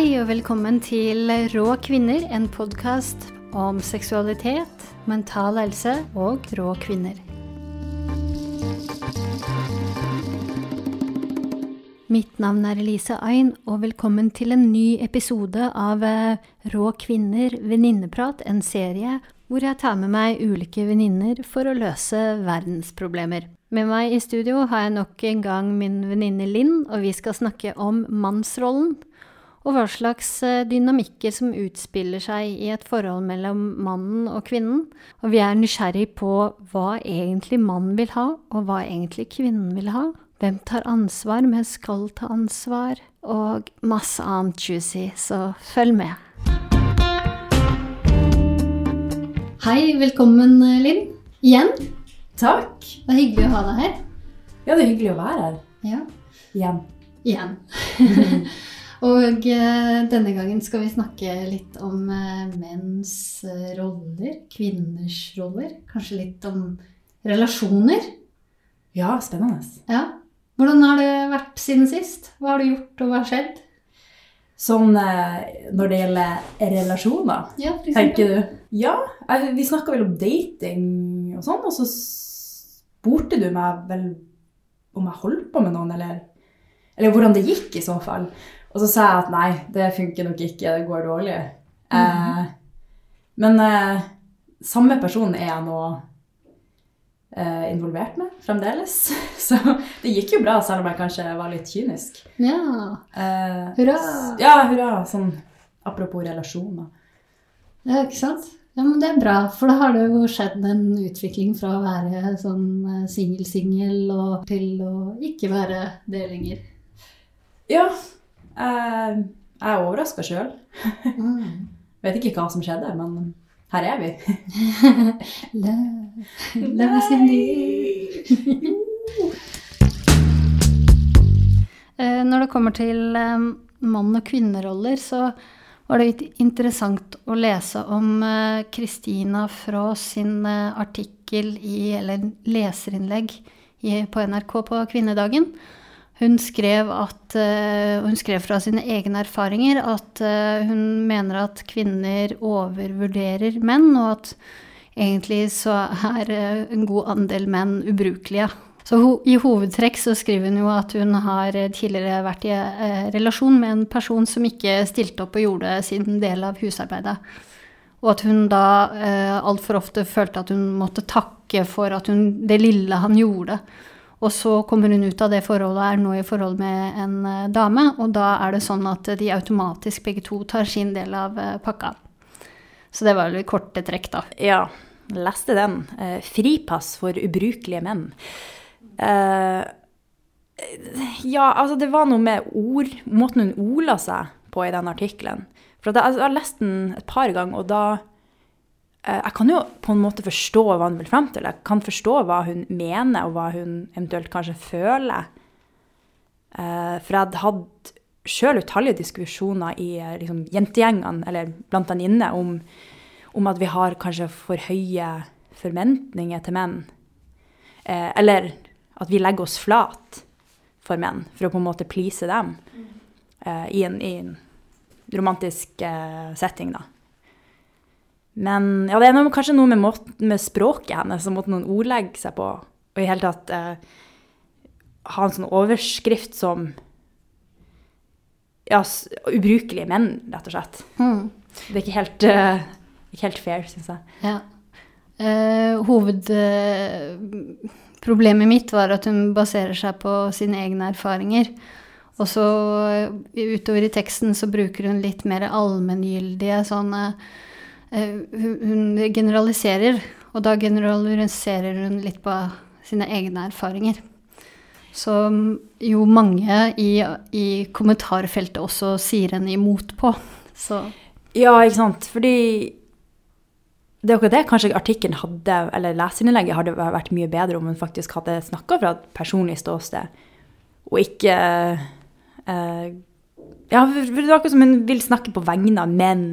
Hei og velkommen til Rå kvinner, en podkast om seksualitet, mental helse og rå kvinner. Mitt navn er Elise Ain, og velkommen til en ny episode av eh, Rå kvinner venninneprat, en serie hvor jeg tar med meg ulike venninner for å løse verdensproblemer. Med meg i studio har jeg nok en gang min venninne Linn, og vi skal snakke om mannsrollen. Og hva slags eh, dynamikker som utspiller seg i et forhold mellom mannen og kvinnen. Og vi er nysgjerrig på hva egentlig mannen vil ha, og hva egentlig kvinnen vil ha. Hvem tar ansvar, men skal ta ansvar, og masse annet juicy, så følg med. Hei, velkommen Linn. Igjen. Takk. Det er hyggelig å ha deg her. Ja, det er hyggelig å være her Ja, igjen. igjen. og eh, denne gangen skal vi snakke litt om eh, menns eh, roller, kvinners roller. Kanskje litt om relasjoner. Ja, spennende. Ja. Hvordan har det vært siden sist? Hva har du gjort, og hva har skjedd? Sånn når det gjelder relasjoner, Ja, tenker du? Ja, vi snakka vel om dating og sånn, og så spurte du meg vel om jeg holdt på med noen, eller, eller hvordan det gikk i så fall. Og så sa jeg at nei, det funker nok ikke, det går dårlig. eh, men eh, samme person er jeg nå eh, involvert med fremdeles. Så det gikk jo bra, selv om jeg kanskje var litt kynisk. Ja. Eh, Hurra! Ja, hurra. Sånn apropos relasjoner. Ja, ikke sant? Ja, men det er bra, for da har det jo skjedd en utvikling fra å være sånn eh, singel-singel til å ikke være det lenger. Ja. Eh, jeg er overraska sjøl. Mm. Vet ikke hva som skjedde, men her er vi. Love, love. Eh, Når det kommer til eh, mann- og kvinneroller, så var det litt interessant å lese om eh, Kristina fra sin artikkel i, eller leserinnlegg på NRK på kvinnedagen. Hun skrev, at, eh, hun skrev fra sine egne erfaringer at eh, hun mener at kvinner overvurderer menn, og at egentlig så er eh, en god andel menn ubrukelige. Så I hovedtrekk så skriver hun jo at hun har tidligere vært i relasjon med en person som ikke stilte opp og gjorde sin del av husarbeidet. Og at hun da eh, altfor ofte følte at hun måtte takke for hun, det lille han gjorde. Og så kommer hun ut av det forholdet og er nå i forhold med en eh, dame, og da er det sånn at de automatisk begge to tar sin del av eh, pakka. Så det var vel korte trekk, da. Ja, leste den. Eh, fripass for ubrukelige menn. Eh, ja, altså det var noe med ord, måten hun ola seg på i den artikkelen. For jeg, jeg har lest den et par ganger, og da Jeg kan jo på en måte forstå hva hun vil frem til. Jeg kan forstå hva hun mener, og hva hun eventuelt kanskje føler. Eh, for jeg hadde sjøl utallige diskusjoner i eh, liksom, jentegjengene, eller blant venninner, om, om at vi har kanskje for høye forventninger til menn. Eh, eller at vi legger oss flat for menn, for å på en måte please dem eh, i, en, i en romantisk eh, setting, da. Men ja, det er noe, kanskje noe med, måten, med språket hennes og måten hun ordlegger seg på, og i hele tatt eh, ha en sånn overskrift som ja, ubrukelige menn, rett og slett. Mm. Det er ikke helt, uh, ikke helt fair, syns jeg. Ja. Uh, Hovedproblemet mitt var at hun baserer seg på sine egne erfaringer. Og så eh, utover i teksten så bruker hun litt mer allmenngyldige sånne eh, hun, hun generaliserer, og da generaliserer hun litt på sine egne erfaringer. Som jo mange i, i kommentarfeltet også sier henne imot på. Så Ja, ikke sant. Fordi det er akkurat det kanskje artikkelen hadde, eller leserinnlegget hadde vært mye bedre om hun faktisk hadde snakka fra et personlig ståsted, og ikke eh, Ja, for det er akkurat som hun vil snakke på vegne av menn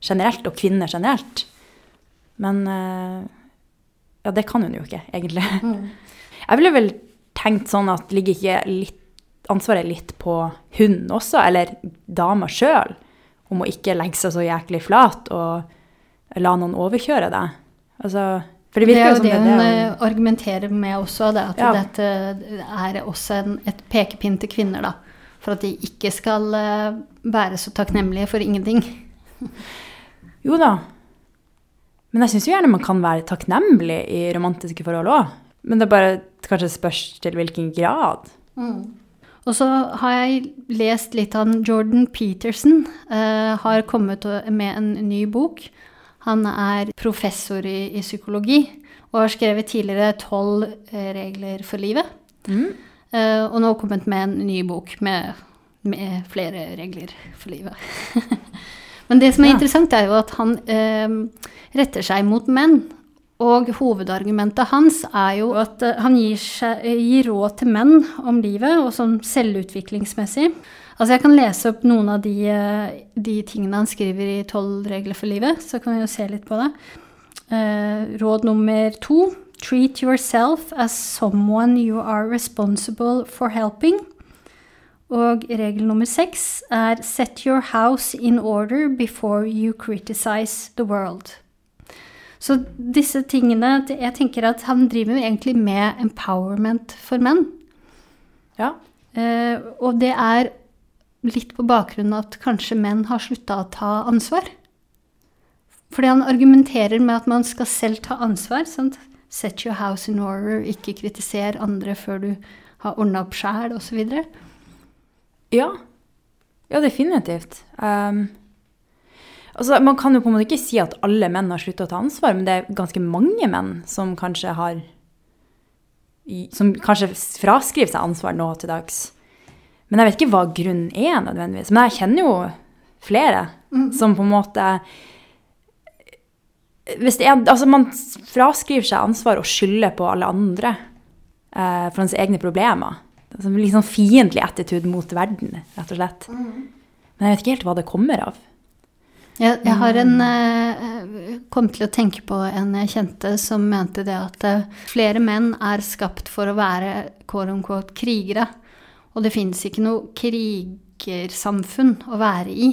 generelt, og kvinner generelt. Men eh, ja, det kan hun jo ikke, egentlig. Jeg ville vel tenkt sånn at ligger ikke litt, ansvaret litt på hunden også, eller dama sjøl? om å ikke legge seg så jæklig flat og la noen overkjøre deg. Altså, det Det er jo det hun det eh, argumenterer med også, det at Ja. dette er også en, et pekepinn til kvinner, da. For at de ikke skal eh, være så takknemlige for ingenting. Jo da. Men jeg syns jo gjerne man kan være takknemlig i romantiske forhold òg. Men det bare kanskje spørs til hvilken grad. Og så har jeg lest litt av Jordan Peterson. Uh, har kommet med en ny bok. Han er professor i, i psykologi og har skrevet tidligere tolv eh, regler for livet. Mm. Uh, og nå kommet med en ny bok med, med flere regler for livet. Men det som er Ja. interessant, er jo at han eh, retter seg mot menn. Og hovedargumentet hans er jo at eh, han gir, seg, gir råd til menn om livet, og sånn selvutviklingsmessig. Altså Jeg kan lese opp noen av de, eh, de tingene han skriver i 'Tolv regler for livet', så kan vi jo se litt på det. Eh, råd nummer to. Treat yourself as someone you are responsible for helping. Og regel nummer seks er set your house in order before you criticize the world. Så disse tingene Jeg tenker at han driver egentlig med empowerment for menn. Ja. Eh, og det er litt på bakgrunn av at kanskje menn har slutta å ta ansvar. Fordi han argumenterer med at man skal selv ta ansvar. Sant? Set your house in order, ikke kritiser andre før du har ordna opp sjæl, osv. Ja. Ja, definitivt. Um, altså, man kan jo på en måte ikke si at alle menn har slutta å ta ansvar, men det er ganske mange menn som kanskje har Som kanskje fraskriver seg ansvar nå til dags. Men jeg vet ikke hva grunnen er, nødvendigvis. Men jeg kjenner jo flere som på en måte hvis det er, altså Man fraskriver seg ansvar og skylder på alle andre eh, for hans egne problemer. Altså, litt sånn fiendtlig attitude mot verden, rett og slett. Men jeg vet ikke helt hva det kommer av. Jeg, jeg har en eh, kom til å tenke på en jeg kjente som mente det at eh, flere menn er skapt for å være quote unquote krigere. Og det finnes ikke noe krigersamfunn å være i.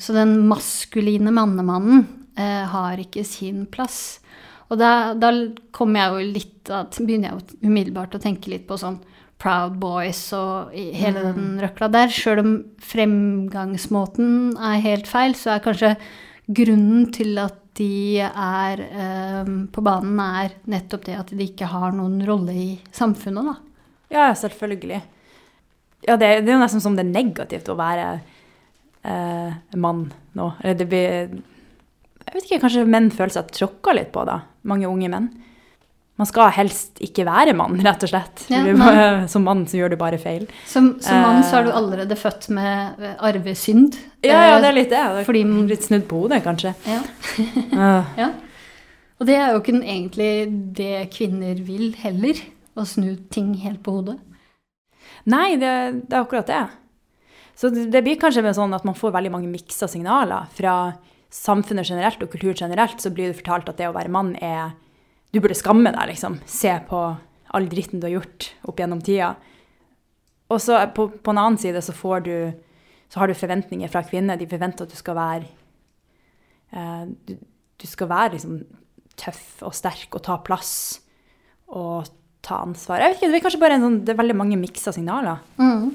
Så den maskuline mannemannen eh, har ikke sin plass. Og da, da kommer jeg jo litt at, begynner jeg jo umiddelbart å tenke litt på sånn Proud Boys og hele hele den røkla der. Sjøl om fremgangsmåten er helt feil, så er kanskje grunnen til at de er eh, på banen, er nettopp det at de ikke har noen rolle i samfunnet, da. Ja, selvfølgelig. Ja, det, det er jo nesten som det er negativt å være eh, mann nå. Eller det blir Jeg vet ikke, kanskje menn føler seg tråkka litt på, da. Mange unge menn. Man skal helst ikke være mann, rett og slett. Ja, som mann så gjør du bare feil. Som, som mann så er du Eh. allerede født med eh, arvesynd. Ja, ja, Eh, det er litt det. det er fordi- litt snudd på hodet, kanskje. ja. Ja. Og det er jo ikke egentlig det kvinner vil heller. Å snu ting helt på hodet. Nei, det, det er akkurat det. Så det, det blir kanskje sånn at man får veldig mange miksa signaler. Fra samfunnet generelt og kultur generelt så blir det fortalt at det å være mann er Du burde skamme deg, liksom. Se på all dritten du har gjort opp gjennom tida. Og så på, på en annen side så får du så har du forventninger fra kvinner. De forventer at du skal være eh, du, du skal være liksom tøff og sterk og ta plass og ta ansvar. Jeg vet ikke, Det er kanskje bare en sånn, det er veldig mange miksa signaler. Mm.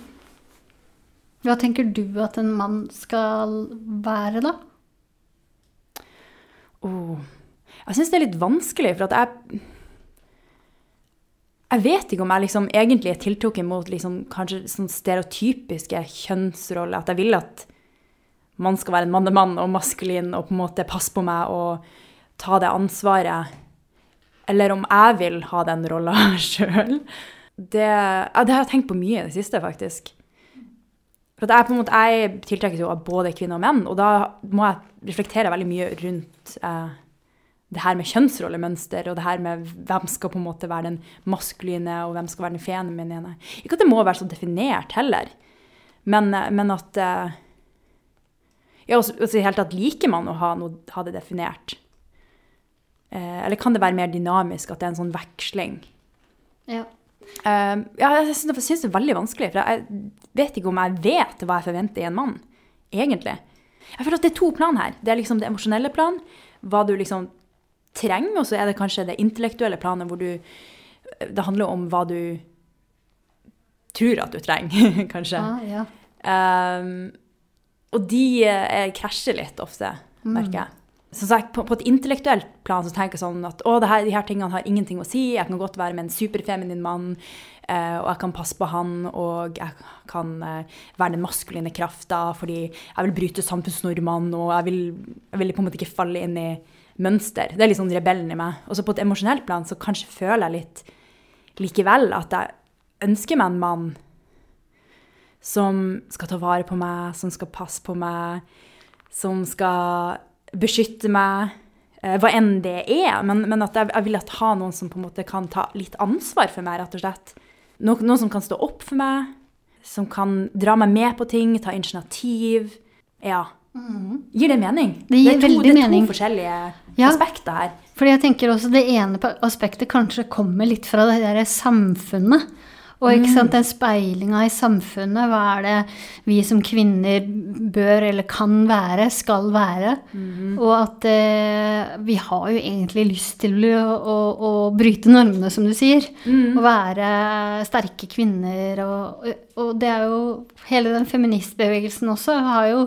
Hva tenker du at en mann skal være, da? Oh. Jeg syns det er litt vanskelig, for at jeg Jeg vet ikke om jeg liksom egentlig er tiltrukket mot liksom kanskje sånn stereotypiske kjønnsroller. At jeg vil at man skal være en mannemann og maskulin og på en måte passe på meg og ta det ansvaret. Eller om jeg vil ha den rolla sjøl. Det, ja, det har jeg tenkt på mye i det siste, faktisk. For jeg, på en måte, jeg tiltrekkes jo av både kvinner og menn, og da må jeg reflektere veldig mye rundt eh, det her med kjønnsrollemønster, og det her med hvem skal på en måte være den maskuline, og hvem skal være den feminine. Ikke at det må være så definert heller, men, eh, men at eh, Ja, også, også i tatt liker man å ha, noe, ha det definert. Eh, eller kan det være mer dynamisk, at det er en sånn veksling? Ja. Eh, ja, jeg syns det er veldig vanskelig, for jeg vet ikke om jeg vet hva jeg forventer i en mann, egentlig. Jeg føler at det er to plan her. Det er liksom det emosjonelle plan, hva du liksom trenger, og så er det kanskje det intellektuelle planet hvor du Det handler om hva du tror at du trenger, kanskje. Ah, ja. Um, og de eh, krasjer litt ofte, merker jeg. Som sagt, på, på et intellektuelt plan så tenker jeg sånn at å, det her, de her tingene har ingenting å si. Jeg kan godt være med en superfeminin mann, eh, og jeg kan passe på han, og jeg kan eh, være den maskuline krafta fordi jeg vil bryte samfunnsnormene, og jeg vil, jeg vil på en måte ikke falle inn i mønster. Det er litt sånn rebellen i meg. Og så på et emosjonelt plan så kanskje føler jeg litt likevel at jeg ønsker meg en mann som skal ta vare på meg, som skal passe på meg, som skal beskytte meg, eh, hva enn det er. Men, men at jeg, jeg vil at ha noen som på en måte kan ta litt ansvar for meg, rett og slett. No, noen som kan stå opp for meg, som kan dra meg med på ting, ta initiativ. Ja. Gir det mening? Det gir er to, veldig det er to forskjellige Ja. aspekter her. Fordi jeg tenker også det ene aspektet kanskje kommer litt fra det der samfunnet. Og ikke sant, den speilinga i samfunnet, hva er det vi som kvinner bør eller kan være, skal være? Og at eh, vi har jo egentlig lyst til å, å, å bryte normene, som du sier. Å være sterke kvinner. Og, og det er jo Hele den feministbevegelsen også har jo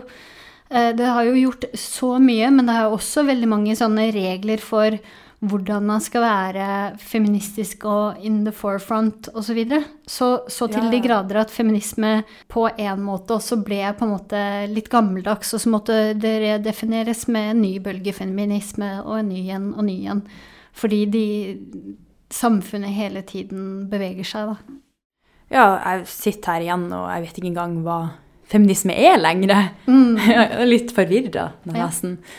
Det har jo gjort så mye, men det har også veldig mange sånne regler for hvordan man skal være feministisk og in the forefront osv. Så, videre. så så til Ja, de grader at feminisme på en måte også ble på en måte litt gammeldags, og så måtte det redefineres med en ny bølge feminisme og en ny en og ny en. Fordi de, samfunnet hele tiden beveger seg, da. Ja, jeg sitter her igjen, og jeg vet ikke engang hva feminisme er lenger. Jeg er litt forvirra, nesten. Ja.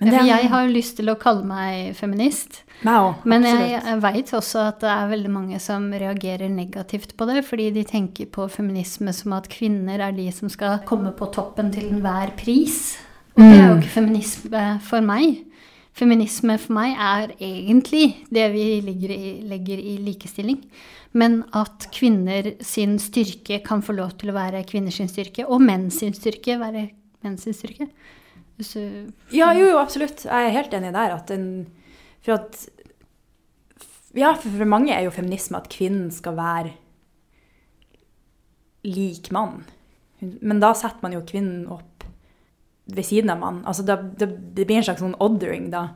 Men det jeg har lyst til å kalle meg feminist. Òg. Men jeg, jeg veit også at det er veldig mange som reagerer negativt på det, fordi de tenker på feminisme som at kvinner er de som skal komme på toppen til enhver pris. Og det er jo ikke feminisme for meg. Feminisme for meg er egentlig det vi i, legger i likestilling. Men at kvinner sin styrke kan få lov til å være kvinners sin styrke, og menn sin styrke være menns sin styrke. Du Ja, jo, jo, absolutt. Jeg er helt enig der. At en, for at Ja, for, for mange er jo feminisme at kvinnen skal være lik mann. Men da setter man jo kvinnen opp ved siden av mann. Altså, det, det, det blir en slags sånn othering, da.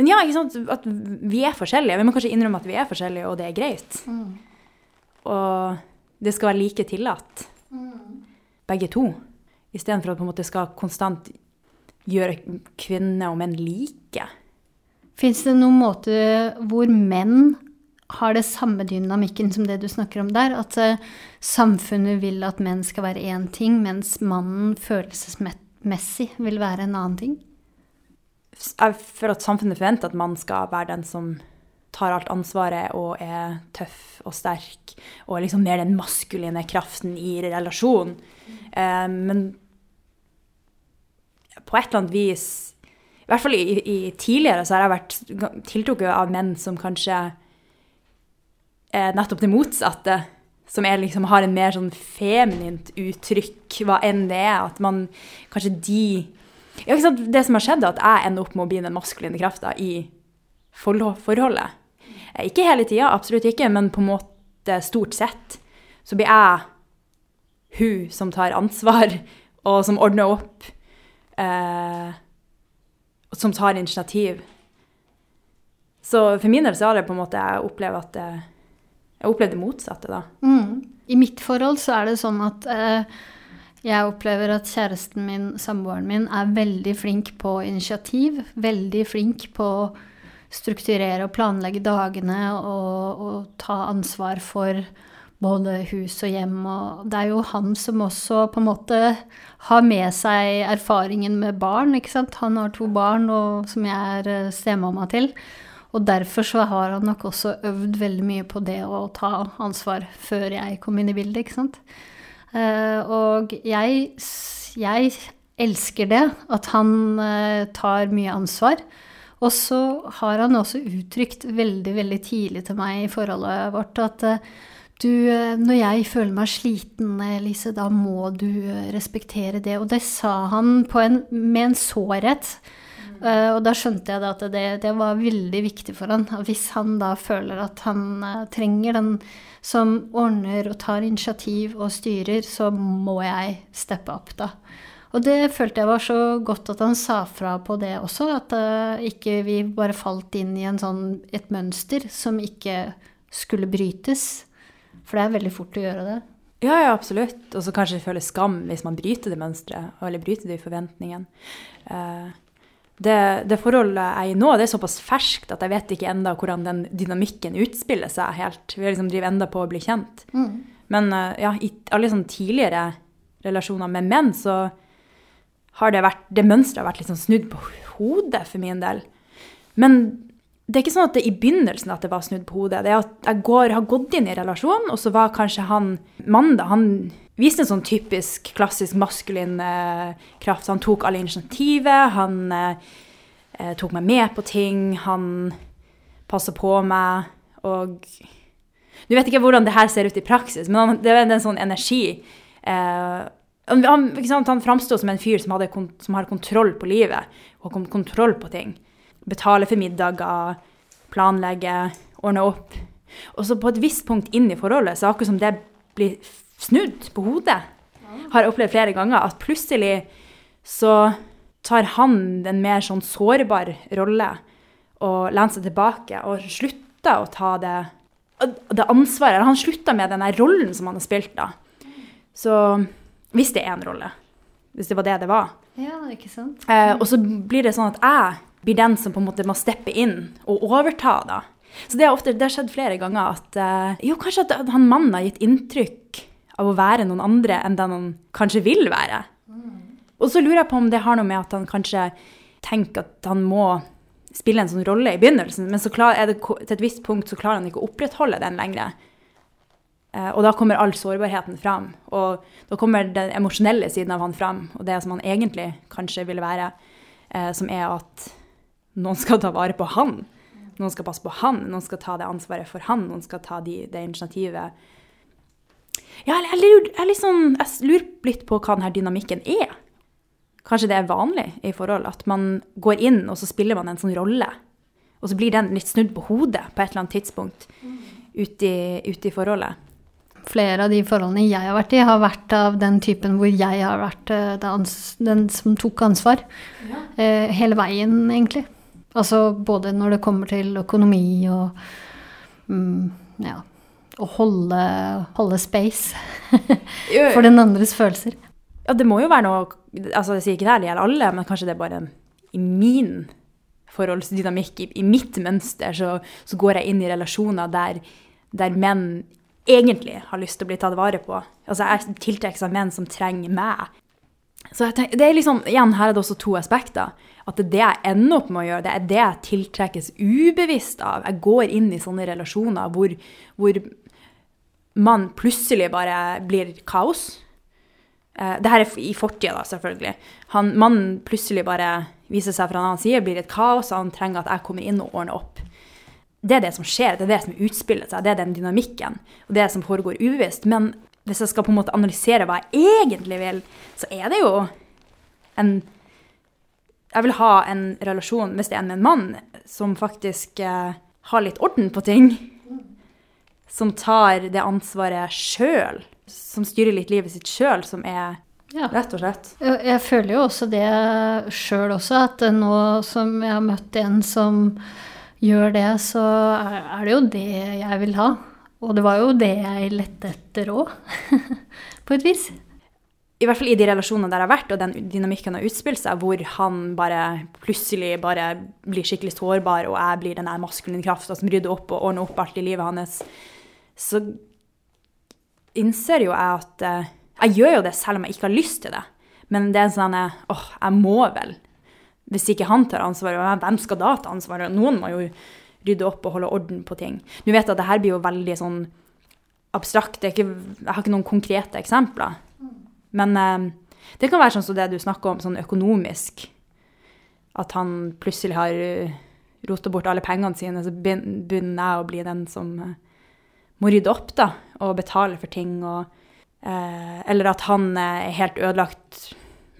Men ja, ikke sant, at vi er forskjellige. Vi må kanskje innrømme at vi er forskjellige, og det er greit. Og det skal være like tillatt, begge to. Istedenfor at måte skal konstant gjøre kvinner og menn like. Fins det noen måte hvor menn har det samme dynamikken som det du snakker om der? At eh, samfunnet vil at menn skal være én ting, mens mannen følelsesmessig vil være en annen ting? Jeg føler at samfunnet forventer at man skal være den som tar alt ansvaret og er tøff og sterk, og er liksom mer den maskuline kraften i relasjonen. Eh, men på et eller annet vis I hvert fall i, i tidligere så har jeg vært tiltrukket av menn som kanskje er nettopp det motsatte. Som er liksom, har en mer sånn feminint uttrykk, hva enn det er. At man kanskje de ja? Det som har skjedd, er at jeg ender opp med å bli den maskuline krafta i forhold- forholdet. Eh, Ikke hele tida, absolutt ikke, men på en måte stort sett så blir jeg hun som tar ansvar, og som ordner opp. Eh, og som tar initiativ. Så for min del så har det på en måte jeg opplever at det, Jeg opplevde opplevd det motsatte, da. Mm. I mitt forhold så er det sånn at eh, jeg opplever at kjæresten min, samboeren min, er veldig flink på initiativ. Veldig flink på strukturere og planlegge dagene og, og ta ansvar for både hus og hjem. Og det er jo han som også på en måte har med seg erfaringen med barn. ikke sant? Han har to barn og, som jeg er eh, stemamma til. Og derfor så har han nok også øvd veldig mye på det å ta ansvar før jeg kom inn i bildet, ikke sant. Eh, og jeg, jeg elsker det, at han eh, tar mye ansvar. Og så har han også uttrykt veldig, veldig tidlig til meg i forholdet vårt at eh, du, eh, når jeg føler meg sliten, Elise, da må du eh, respektere det. Og det sa han en, med en sårhet. Uh, og da skjønte jeg at det, det, var veldig viktig for han. Hvis han da føler at han uh, trenger den som ordner og tar initiativ og styrer, så må jeg steppe opp, da. Og det følte jeg var så godt at han sa fra på det også, at uh, ikke vi bare falt inn i en sånn, et mønster som ikke skulle brytes. For det er veldig fort å gjøre det. Ja, ja, absolutt. Og så kanskje føle skam hvis man bryter det mønsteret, eller bryter de forventningene. Uh, det, det, forholdet jeg er i nå, det er såpass ferskt at jeg vet ikke enda hvordan den dynamikken utspiller seg helt. Vi liksom driver enda på å bli kjent. Mm. Men uh, ja, i alle sånne tidligere relasjoner med menn, så har det vært Det mønsteret har vært sånn snudd på hodet for min del. Men det er ikke sånn at det i begynnelsen at det var snudd på hodet. Det er at jeg går, har gått inn i relasjonen, og så var kanskje han mannen han viste en sånn typisk klassisk maskulin eh, kraft. Han tok alle initiativet, han eh, eh tok meg med på ting, han passa på meg, og Du vet ikke hvordan det her ser ut i praksis, men han, det er en sånn energi. Eh, han, han framsto som en fyr som, hadde, som har kontroll på livet og kontroll på ting betale for middager, planlegge, ordne opp. Og så på et visst punkt inn i forholdet, så akkurat som det blir snudd på hodet, har jeg opplevd flere ganger, at plutselig så tar han en mer sånn sårbar rolle og lener seg tilbake og slutter å ta det, det ansvaret. Han slutter med den rollen som han har spilt, da. Så hvis det er en rolle. Hvis det var det det var. Ja, ikke sant. Eh, og så blir det sånn at jeg blir den som på en måte må steppe inn og overta, da. Så det har, ofte, det har skjedd flere ganger at eh, jo, kanskje at han mannen har gitt inntrykk av å være noen andre enn den han kanskje vil være. Mm. Og så lurer jeg på om det har noe med at han kanskje tenker at han må spille en sånn rolle i begynnelsen, men så klar, det, til et visst punkt så klarer han ikke å opprettholde den lenger. Uh, og da kommer all sårbarheten fram. Og da kommer den emosjonelle siden av han fram, og det som han egentlig kanskje ville være, uh, som er at noen skal ta vare på han. Noen skal passe på han, noen skal ta det ansvaret for han, noen skal ta de, det initiativet. Ja, jeg, lurer, jeg, liksom, jeg lurer litt på hva denne dynamikken er. Kanskje det er vanlig i forhold at man går inn, og så spiller man en sånn rolle. Og så blir den litt snudd på hodet på et eller annet tidspunkt ute i, ut i forholdet. Flere av de forholdene jeg har vært i, har vært av den typen hvor jeg har vært eh, den som tok ansvar. Ja. Eh, hele veien, egentlig. Altså både når det kommer til økonomi og mm, ja, å holde, holde space for den andres følelser. Ja, det må jo være noe altså Jeg sier ikke det her gjelder alle, men kanskje det er bare i min forholdsdynamikk, i, i mitt mønster, så, så, går jeg inn i relasjoner der, der, menn egentlig har lyst til å bli tatt vare på. Altså Jeg tiltrekkes av menn som trenger meg. Så tenker, det er liksom, igjen, Her er det også to aspekter. At det er det jeg ender opp med å gjøre. Det er det jeg tiltrekkes ubevisst av. Jeg går inn i sånne relasjoner hvor, hvor man plutselig bare blir kaos. Eh, det her er i fortida, selvfølgelig. Han, mannen plutselig bare viser seg fra en annen side, blir et kaos, og han trenger at jeg kommer inn og ordner opp. Det er det som skjer, det er det som utspiller seg, det er den dynamikken. Og det som foregår ubevisst. Men hvis jeg skal på en måte analysere hva jeg egentlig vil, så er det jo en Jeg vil ha en relasjon, hvis det er med en mann, som faktisk eh, har litt orden på ting. Som tar det ansvaret sjøl. Som styrer litt livet sitt sjøl, som er ja. Rett og slett. Jeg føler jo også det sjøl også, at nå som jeg har møtt en som gjør det, så er det jo det jeg vil ha. Og det var jo det jeg lette etter òg, på et vis. I hvert fall i de relasjonene der jeg har vært, og den dynamikken har utspilt seg, hvor han bare plutselig bare blir skikkelig sårbar, og jeg blir den der maskuline krafta som rydder opp og ordner opp alt i livet hans, så innser jo jeg at eh, Jeg gjør jo det selv om jeg ikke har lyst til det. Men det er sånn at åh, jeg må vel. Hvis ikke han tar ansvaret, hvem skal da ta ansvaret? Noen må jo rydde opp og holde orden på ting. Du vet at det her blir jo veldig sånn abstrakt. Ikke, jeg har ikke noen konkrete eksempler. Men eh, det kan være sånn som det du snakker om, sånn økonomisk. At han plutselig har uh, rota bort alle pengene sine, så begynner jeg å bli den som uh, må rydde opp, da, og betale for ting. Og, eh, eller at han eh, er helt ødelagt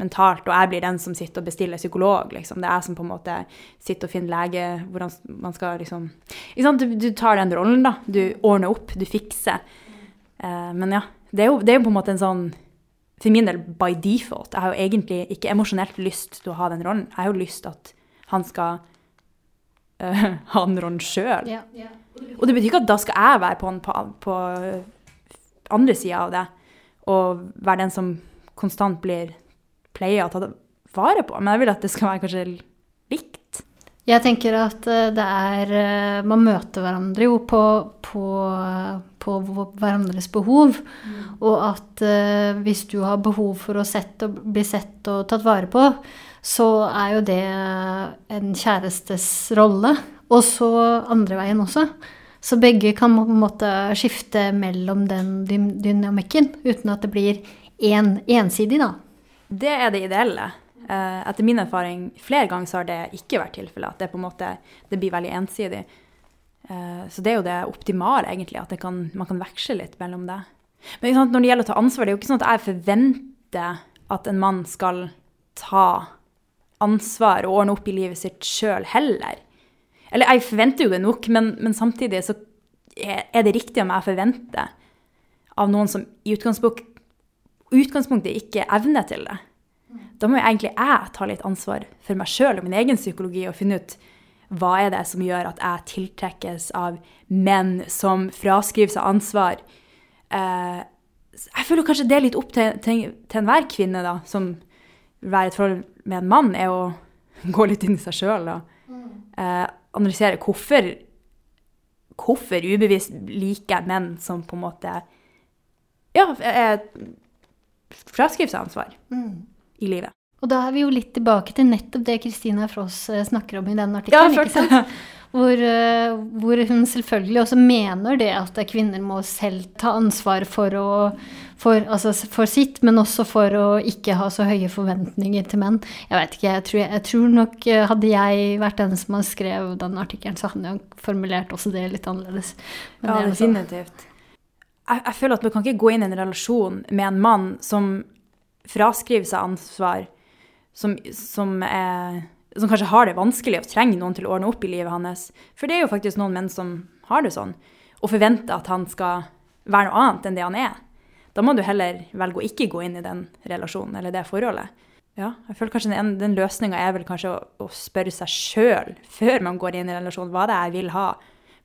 mentalt, og jeg blir den som sitter og bestiller psykolog. Liksom. Det er jeg som på en måte sitter og finner lege hvordan man skal liksom du, du, tar den rollen, da. Du ordner opp, du fikser. Uh, men ja, det er, jo, det er jo på en måte en sånn For min del by default. Jeg har jo egentlig ikke emosjonelt lyst til å ha den rollen. Jeg har jo lyst til at han skal uh, ha den rollen sjøl. Ja, ja. Og det betyr ikke at da skal jeg være på, på, på andre sida av det og være den som konstant blir pleier å ta vare på. Men jeg vil at det skal være kanskje likt. Jeg tenker at eh, det er eh, Man møter hverandre jo på, på, på hverandres behov. Mm. Og at uh, hvis du har behov for å sett og bli sett og tatt vare på, så er jo det en kjærestes rolle. Og så andre veien også. Så begge kan på en måte skifte mellom den dynamikken uten at det blir en, ensidig, da. Det er det ideelle. Eh, etter min erfaring flere ganger så har det ikke vært tilfellet. At det på en måte det blir veldig ensidig. Eh, så det er jo det optimale, egentlig, at kan, man kan veksle litt mellom det. Men sant, når det gjelder å ta ansvar, det er jo ikke sånn at jeg forventer at en mann skal ta ansvar og ordne opp i livet sitt sjøl heller. Eller jeg forventer jo det nok, men, men samtidig så er det riktig om jeg forventer av noen som i utgangspunktet utgangspunktet ikke evner til det. Da må jo egentlig jeg ta litt ansvar for meg sjøl og min egen psykologi og finne ut hva er det som gjør at jeg tiltrekkes av menn som fraskriver seg ansvar. Eh, jeg føler kanskje det er litt opp til, til, til enhver kvinne da, som vil være i et forhold med en mann, er å gå litt inn i seg sjøl og eh, analysere hvorfor, hvorfor ubevisst liker jeg menn som på en måte ja, er fraskrive seg ansvar mm. i livet. Og da er vi jo litt tilbake til nettopp det Kristina Fross eh, snakker om i den artikkelen. Ja, ikke sant? Hvor, uh, hvor, hun selvfølgelig også mener det at kvinner må selv ta ansvar for, å, for, altså for, sitt, men også for å ikke ha så høye forventninger til menn. Jeg vet ikke, jeg tror, jeg tror nok eh, Hadde jeg vært den som hadde skrevet den artikkelen, så hadde jeg formulert også det litt annerledes. Men ja, definitivt jeg, jeg, føler at man kan ikke gå inn i en relasjon med en mann som fraskriver seg ansvar, som, som, er, som, kanskje har det vanskelig og trenger noen til å ordne opp i livet hans. For det er jo faktisk noen menn som har det sånn, og forventer at han skal være noe annet enn det han er. Da må du heller velge å ikke gå inn i den relasjonen eller det forholdet. Ja, jeg føler kanskje Den, den løsninga er vel kanskje å, å spørre seg sjøl før man går inn i en relasjon, hva det er jeg vil ha.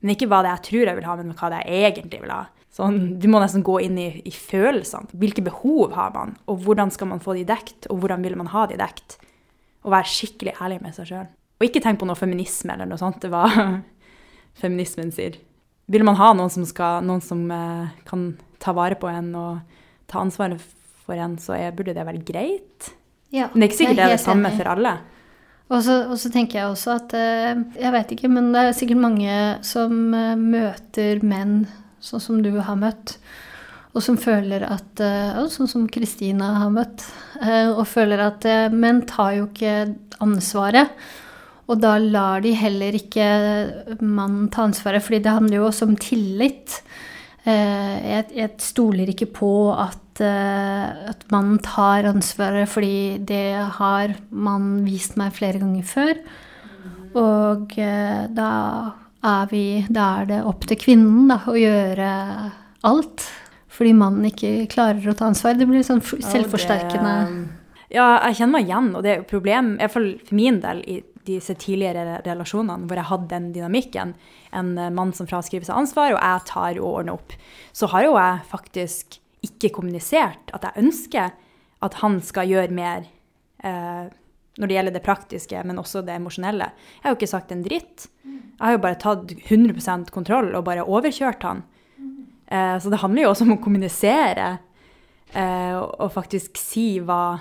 Men ikke hva det er jeg tror jeg vil ha, men hva det er jeg egentlig vil ha. Sånn, du må nesten gå inn i, i, følelsene. Hvilke behov har man, og hvordan skal man få de dekt, og hvordan vil man ha de dekt? Og være skikkelig ærlig med seg sjøl. Og ikke tenk på noe feminisme eller noe sånt. Det var feminismen sier. Vil man ha noen som, skal, noen som eh, kan ta vare på en og ta ansvaret for en, så er, burde det være greit. Ja, men det er ikke sikkert det er det samme for alle. Og så, og så, tenker jeg også at eh, Jeg vet ikke, men det er sikkert mange som eh, møter menn sånn som du har møtt, og som føler at eh, Sånn som Kristina har møtt, eh, og føler at eh, menn tar jo ikke ansvaret. Og da lar de heller ikke mannen ta ansvaret, fordi det handler jo også om tillit. Jeg, jeg stoler ikke på at, at mannen tar ansvaret, fordi det har mannen vist meg flere ganger før. Og da er, vi, da er det opp til kvinnen da, å gjøre alt. Fordi mannen ikke klarer å ta ansvar. Det blir sånn selvforsterkende. Ja, jeg kjenner meg igjen, og det er jo problem, iallfall for min del, i disse tidligere relasjonene hvor jeg hadde den dynamikken. En mann som fraskriver seg ansvar, og jeg tar og ordner opp. Så har jo jeg faktisk ikke kommunisert at jeg ønsker at han skal gjøre mer. Eh, når det gjelder det praktiske, men også det emosjonelle. Jeg har jo ikke sagt en dritt. Jeg har jo bare tatt 100% kontroll og bare overkjørt han. Eh, så det handler jo også om å kommunisere eh, og faktisk si hva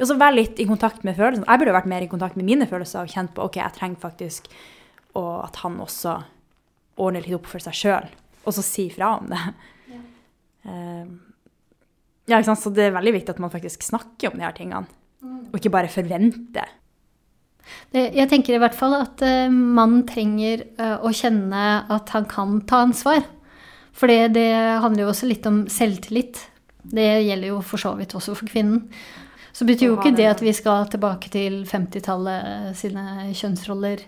Og så være litt i kontakt med følelsene. Jeg burde vært mer i kontakt med mine følelser og kjent på ok, jeg trenger faktisk og at han også ordner litt opp for seg sjøl, og så si fra om det. Ja. Eh, ja, ikke sant? Så det er veldig viktig at man faktisk snakker om de her tingene. Og ikke bare forvente. Jeg tenker i hvert fall at uh, mannen trenger uh, å kjenne at han kan ta ansvar. For det, handler jo også litt om selvtillit. Det gjelder jo for så vidt også for kvinnen. Så betyr jo ikke det at vi skal tilbake til 50-tallet sine kjønnsroller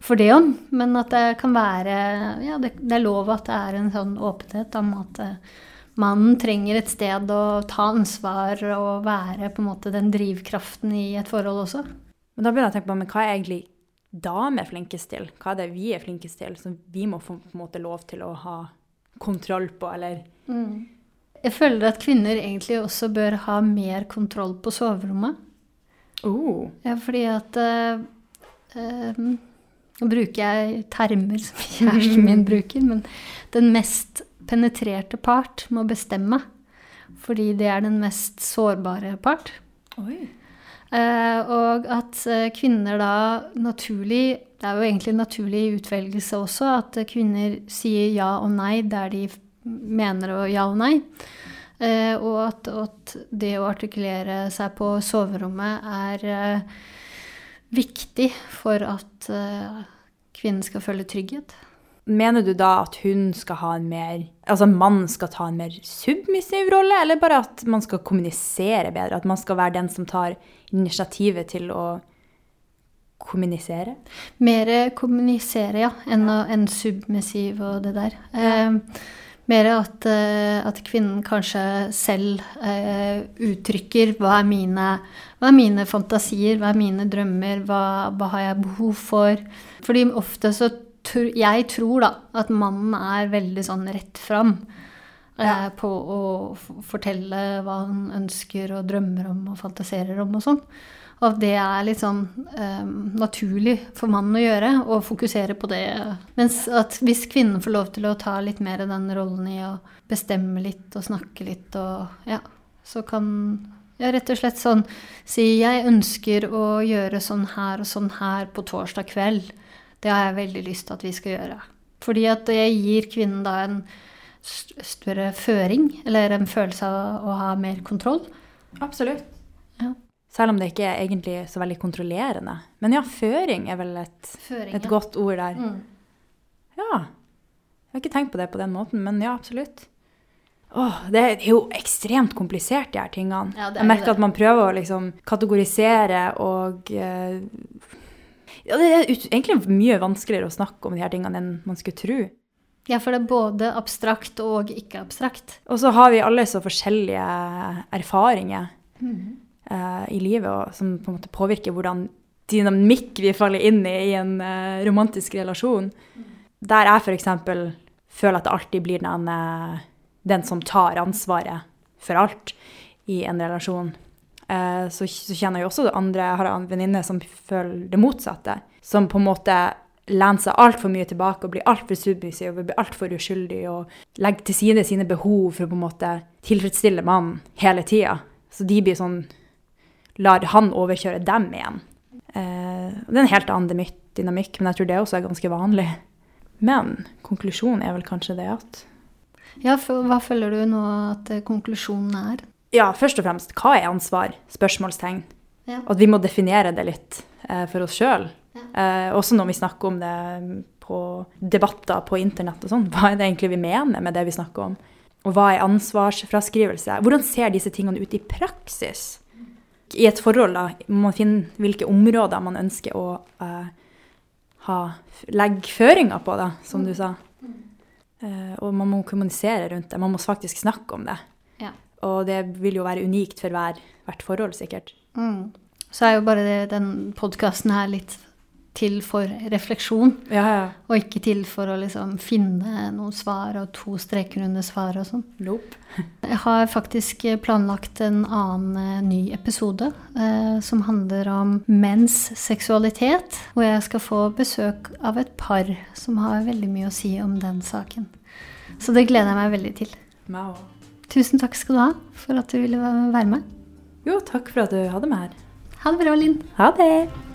for det om, men at det kan være Ja, det, det er lov at det er en sånn åpenhet om at eh, mannen trenger et sted å ta ansvar og være på en måte den drivkraften i et forhold også. Men da begynner jeg å tenke på, men hva er egentlig damer flinkest til? Hva er det vi er flinkest til, som vi må få på en måte lov til å ha kontroll på, eller Jeg føler at kvinner egentlig også bør ha mer kontroll på soverommet. oh. Ja, fordi at eh, uh, Nå bruker jeg termer som kjæresten min bruker, men den mest penetrerte part må bestemme. Fordi det er den mest sårbare part. Oi. Eh, og at eh, kvinner da naturlig Det er jo egentlig naturlig utvelgelse også at kvinner sier ja og nei der de mener ja og nei. Eh, og at, at det å artikulere seg på soverommet er viktig for at kvinnen skal føle trygghet. Mener du da at hun skal ha en mer Altså mannen skal ta en mer submissiv rolle, eller bare at man skal kommunisere bedre? At man skal være den som tar initiativet til å kommunisere? Mer kommunisere, ja, enn, enn submissiv og det der. Eh, mer at, eh, at kvinnen kanskje selv eh, uttrykker hva er, mine, hva er mine fantasier, hva er mine drømmer, hva, hva har jeg behov for. Fordi ofte så Jeg tror da at mannen er veldig sånn rett fram. eh, På å fortelle hva han ønsker og drømmer om og fantaserer om og sånn. Og at det er litt sånn eh, naturlig for mannen å gjøre, å fokusere på det. Mens at hvis kvinnen får lov til å ta litt mer den rollen i å bestemme litt og snakke litt og ja, så kan ja, rett og slett sånn si jeg ønsker å gjøre sånn her og sånn her på torsdag kveld. Det har jeg veldig lyst til at vi skal gjøre. Fordi at jeg gir kvinnen da en større føring, eller en følelse av å ha mer kontroll. Absolutt. Ja. Selv om det ikke er egentlig så veldig kontrollerende. Men ja, føring er vel et, Føring, et ja. godt ord der. Mm. Ja. Jeg har ikke tenkt på det på den måten, men ja, absolutt. Åh, det er jo ekstremt komplisert, de her tingene. Ja, jeg merker det. at man prøver å liksom kategorisere og eh, Ja, det er egentlig mye vanskeligere å snakke om de her tingene enn man skulle tro. Ja, for det er både abstrakt og ikke abstrakt. Og så har vi alle så forskjellige erfaringer eh, i livet og, som på en måte påvirker hvordan dynamikk vi faller inn i i en uh, romantisk relasjon. Der jeg f.eks. føler at det alltid blir den, uh, den som tar ansvaret for alt i en relasjon. Eh, så, så kjenner jeg også andre, jeg har en venninne som føler det motsatte. Som på en måte lener seg altfor mye tilbake og blir altfor submissiv og blir altfor uskyldig og legger til side sine behov for å på en måte tilfredsstille mannen hele tida. Så de blir sånn Lar han overkjøre dem igjen. Eh, det er en helt annen dynamikk, men jeg tror det også er ganske vanlig. Men konklusjonen er vel kanskje det at Ja, hva føler du nå at eh, konklusjonen er? Ja, først og fremst, hva er ansvar? Spørsmålstegn. Ja. At vi må definere det litt eh, for oss sjøl. Eh, også når vi snakker om det på debatter på internett og sånn. Hva er det egentlig vi mener med det vi snakker om? Og hva er ansvarsfraskrivelse? Hvordan ser disse tingene ut i praksis? I et forhold da, må man finne hvilke områder man ønsker å eh, ha, legge føringer på, da, som du sa. Eh, og man må kommunisere rundt det. Man må faktisk snakke om det. Og det vil jo være unikt for hver, hvert forhold, sikkert. Mm. Så er jo bare det, den podkasten her litt til for refleksjon, Ja, ja. og ikke til for å liksom finne noen svar og to streker under svar og sånn. Nope. Jeg har faktisk planlagt en annen eh, ny episode eh, som handler om menns seksualitet, hvor jeg skal få besøk av et par som har veldig mye å si om den saken. Så det gleder jeg meg veldig til. Òg. Tusen takk skal du ha for at du ville være med. Jo, takk for at du hadde meg her. Ha det bra, Linn. Ha det!